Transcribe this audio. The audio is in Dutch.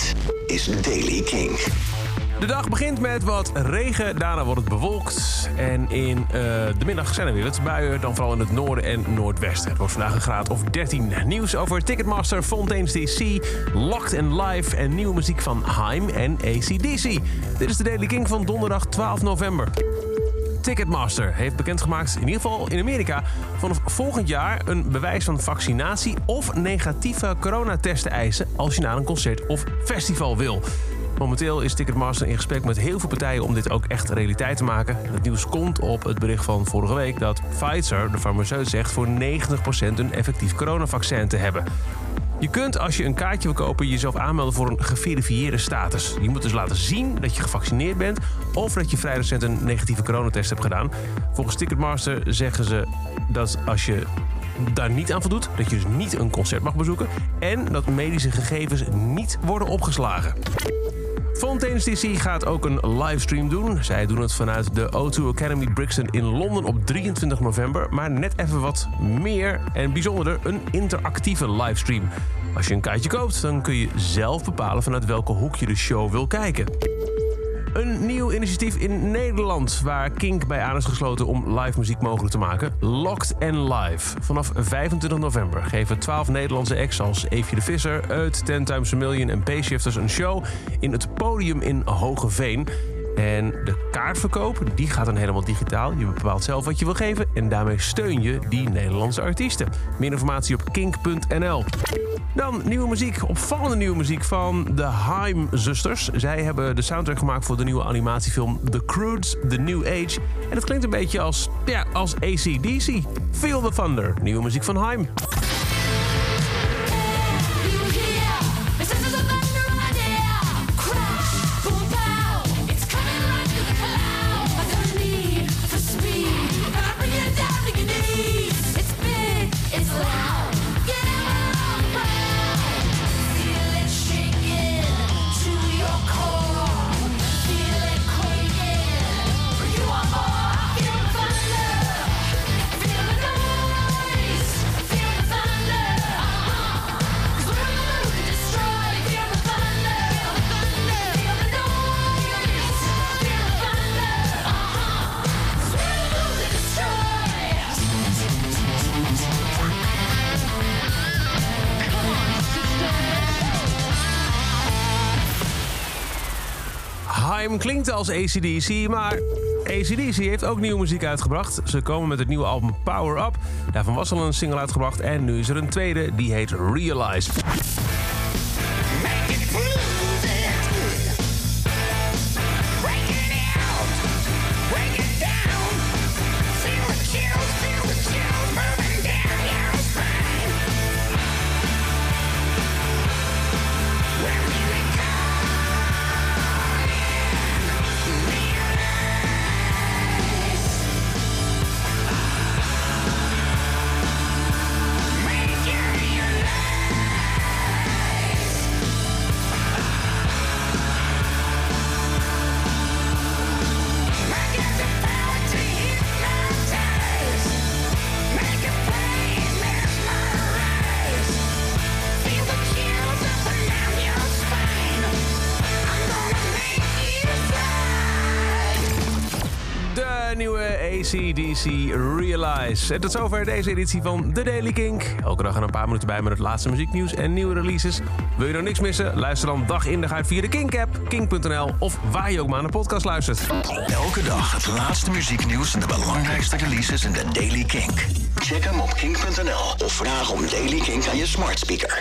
Dit is Daily King. De dag begint met wat regen, daarna wordt het bewolkt. En in uh, de middag zijn er weer wat buien, dan vooral in het noorden en noordwesten. Het wordt vandaag een graad of 13. Nieuws over Ticketmaster, Fontaine's DC, Locked and Live en nieuwe muziek van Haim en ACDC. Dit is de Daily King van donderdag 12 november. Ticketmaster heeft bekendgemaakt, in ieder geval in Amerika, vanaf volgend jaar een bewijs van vaccinatie of negatieve coronatesten eisen als je naar een concert of festival wil. Momenteel is Ticketmaster in gesprek met heel veel partijen om dit ook echt realiteit te maken. Het nieuws komt op het bericht van vorige week dat Pfizer, de farmaceut, zegt voor 90% een effectief coronavaccin te hebben. Je kunt als je een kaartje wil kopen jezelf aanmelden voor een geverifieerde status. Je moet dus laten zien dat je gevaccineerd bent of dat je vrij recent een negatieve coronatest hebt gedaan. Volgens Ticketmaster zeggen ze dat als je daar niet aan voldoet, dat je dus niet een concert mag bezoeken en dat medische gegevens niet worden opgeslagen. Fontaine's DC gaat ook een livestream doen. Zij doen het vanuit de O2 Academy Brixton in Londen op 23 november. Maar net even wat meer en bijzonderder, een interactieve livestream. Als je een kaartje koopt, dan kun je zelf bepalen vanuit welke hoek je de show wil kijken. Een nieuw initiatief in Nederland waar Kink bij aan is gesloten om live muziek mogelijk te maken. Locked and Live. Vanaf 25 november geven 12 Nederlandse acts als Eefje de Visser, uit Ten Times a Million en Payshifters een show in het podium in Hogeveen. En de kaartverkoop die gaat dan helemaal digitaal. Je bepaalt zelf wat je wil geven en daarmee steun je die Nederlandse artiesten. Meer informatie op kink.nl. Dan nieuwe muziek, opvallende nieuwe muziek van de Haim-zusters. Zij hebben de soundtrack gemaakt voor de nieuwe animatiefilm The Croods, The New Age. En het klinkt een beetje als, ja, als ACDC. Feel the Thunder, nieuwe muziek van Haim. Haim klinkt als ACDC, maar ACDC heeft ook nieuwe muziek uitgebracht. Ze komen met het nieuwe album Power Up. Daarvan was al een single uitgebracht en nu is er een tweede, die heet Realize. Nieuwe ACDC Realize. En tot zover deze editie van The Daily Kink. Elke dag een paar minuten bij met het laatste muzieknieuws en nieuwe releases. Wil je nou niks missen? Luister dan dag in dag uit via de Kink-app, kink.nl of waar je ook maar naar de podcast luistert. Elke dag het laatste muzieknieuws en de belangrijkste releases in The Daily Kink. Check hem op kink.nl of vraag om Daily Kink aan je smart speaker.